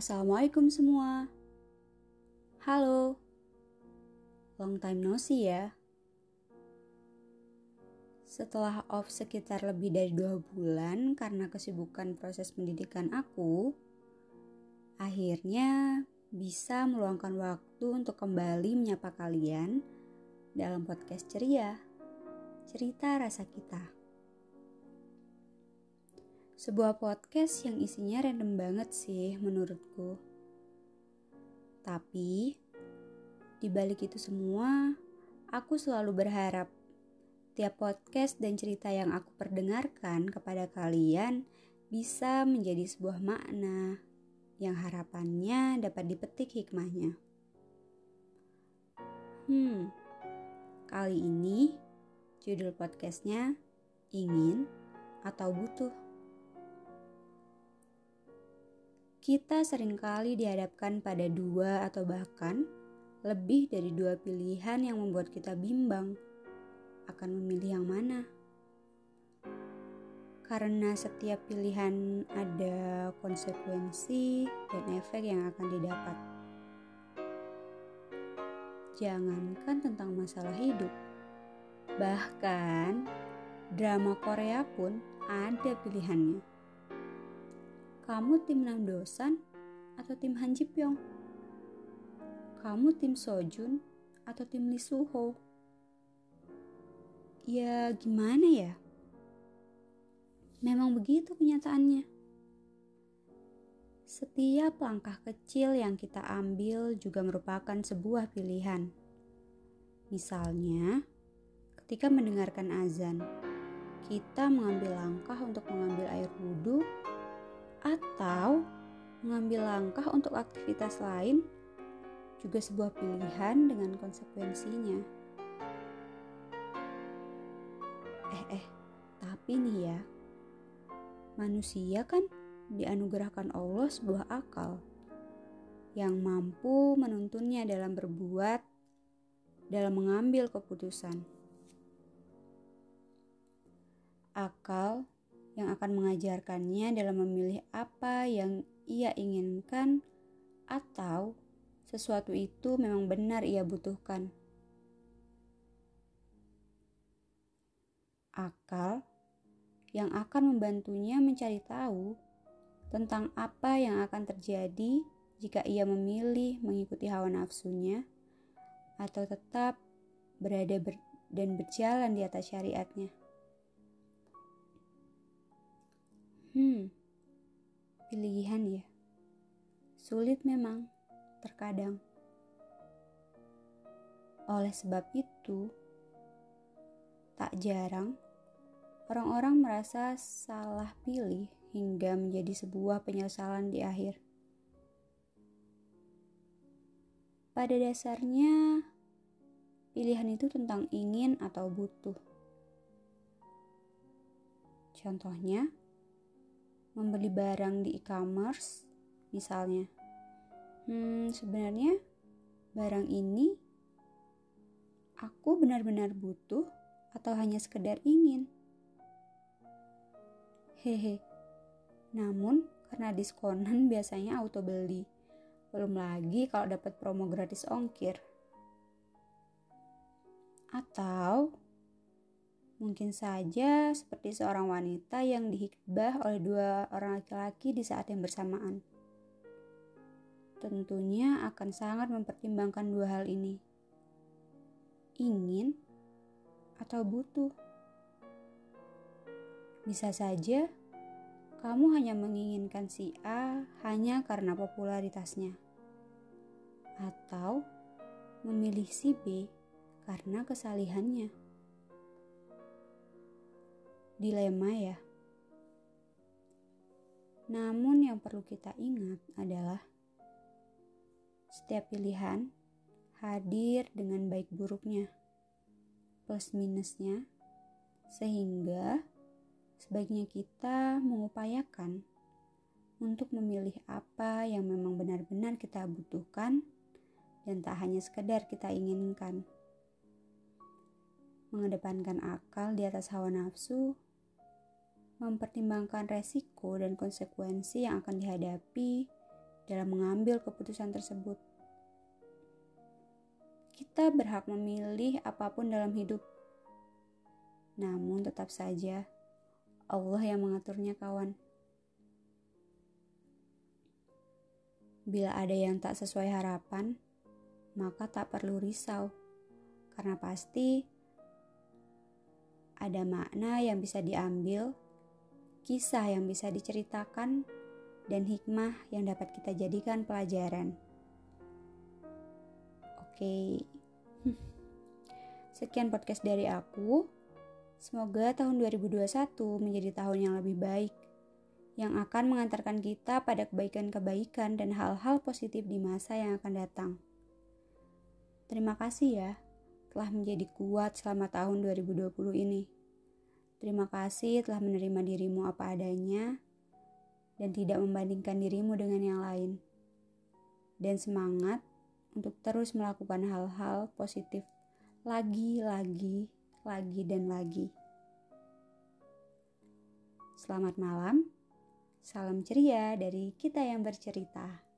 Assalamualaikum semua. Halo. Long time no see ya. Setelah off sekitar lebih dari dua bulan karena kesibukan proses pendidikan aku, akhirnya bisa meluangkan waktu untuk kembali menyapa kalian dalam podcast ceria, cerita rasa kita. Sebuah podcast yang isinya random banget sih menurutku. Tapi, di balik itu semua, aku selalu berharap tiap podcast dan cerita yang aku perdengarkan kepada kalian bisa menjadi sebuah makna yang harapannya dapat dipetik hikmahnya. Hmm, kali ini judul podcastnya ingin atau butuh. Kita sering kali dihadapkan pada dua atau bahkan lebih dari dua pilihan yang membuat kita bimbang akan memilih yang mana. Karena setiap pilihan ada konsekuensi dan efek yang akan didapat. Jangankan tentang masalah hidup, bahkan drama Korea pun ada pilihannya kamu tim Nam Dosan atau tim Han Ji Pyong? Kamu tim Sojun atau tim Lee Suho? Ya gimana ya? Memang begitu kenyataannya. Setiap langkah kecil yang kita ambil juga merupakan sebuah pilihan. Misalnya, ketika mendengarkan azan, kita mengambil langkah untuk mengambil air wudhu atau mengambil langkah untuk aktivitas lain juga sebuah pilihan dengan konsekuensinya. Eh eh, tapi nih ya, manusia kan dianugerahkan Allah sebuah akal yang mampu menuntunnya dalam berbuat, dalam mengambil keputusan. Akal yang akan mengajarkannya dalam memilih apa yang ia inginkan atau sesuatu itu memang benar ia butuhkan. Akal yang akan membantunya mencari tahu tentang apa yang akan terjadi jika ia memilih mengikuti hawa nafsunya atau tetap berada ber dan berjalan di atas syariatnya. Pilihan ya. Sulit memang, terkadang. Oleh sebab itu, tak jarang orang-orang merasa salah pilih hingga menjadi sebuah penyesalan di akhir. Pada dasarnya, pilihan itu tentang ingin atau butuh. Contohnya, membeli barang di e-commerce misalnya. Hmm, sebenarnya barang ini aku benar-benar butuh atau hanya sekedar ingin? Hehe. Namun karena diskonan biasanya auto beli. Belum lagi kalau dapat promo gratis ongkir. Atau Mungkin saja seperti seorang wanita yang dihikbah oleh dua orang laki-laki di saat yang bersamaan. Tentunya akan sangat mempertimbangkan dua hal ini. Ingin atau butuh. Bisa saja kamu hanya menginginkan si A hanya karena popularitasnya. Atau memilih si B karena kesalihannya dilema ya. Namun yang perlu kita ingat adalah setiap pilihan hadir dengan baik buruknya, plus minusnya, sehingga sebaiknya kita mengupayakan untuk memilih apa yang memang benar-benar kita butuhkan dan tak hanya sekedar kita inginkan. Mengedepankan akal di atas hawa nafsu mempertimbangkan resiko dan konsekuensi yang akan dihadapi dalam mengambil keputusan tersebut. Kita berhak memilih apa pun dalam hidup. Namun tetap saja Allah yang mengaturnya kawan. Bila ada yang tak sesuai harapan, maka tak perlu risau. Karena pasti ada makna yang bisa diambil, kisah yang bisa diceritakan, dan hikmah yang dapat kita jadikan pelajaran. Oke, sekian podcast dari aku. Semoga tahun 2021 menjadi tahun yang lebih baik, yang akan mengantarkan kita pada kebaikan-kebaikan dan hal-hal positif di masa yang akan datang. Terima kasih ya, telah menjadi kuat selama tahun 2020 ini. Terima kasih telah menerima dirimu apa adanya dan tidak membandingkan dirimu dengan yang lain. Dan semangat untuk terus melakukan hal-hal positif lagi, lagi, lagi, dan lagi. Selamat malam, salam ceria dari kita yang bercerita.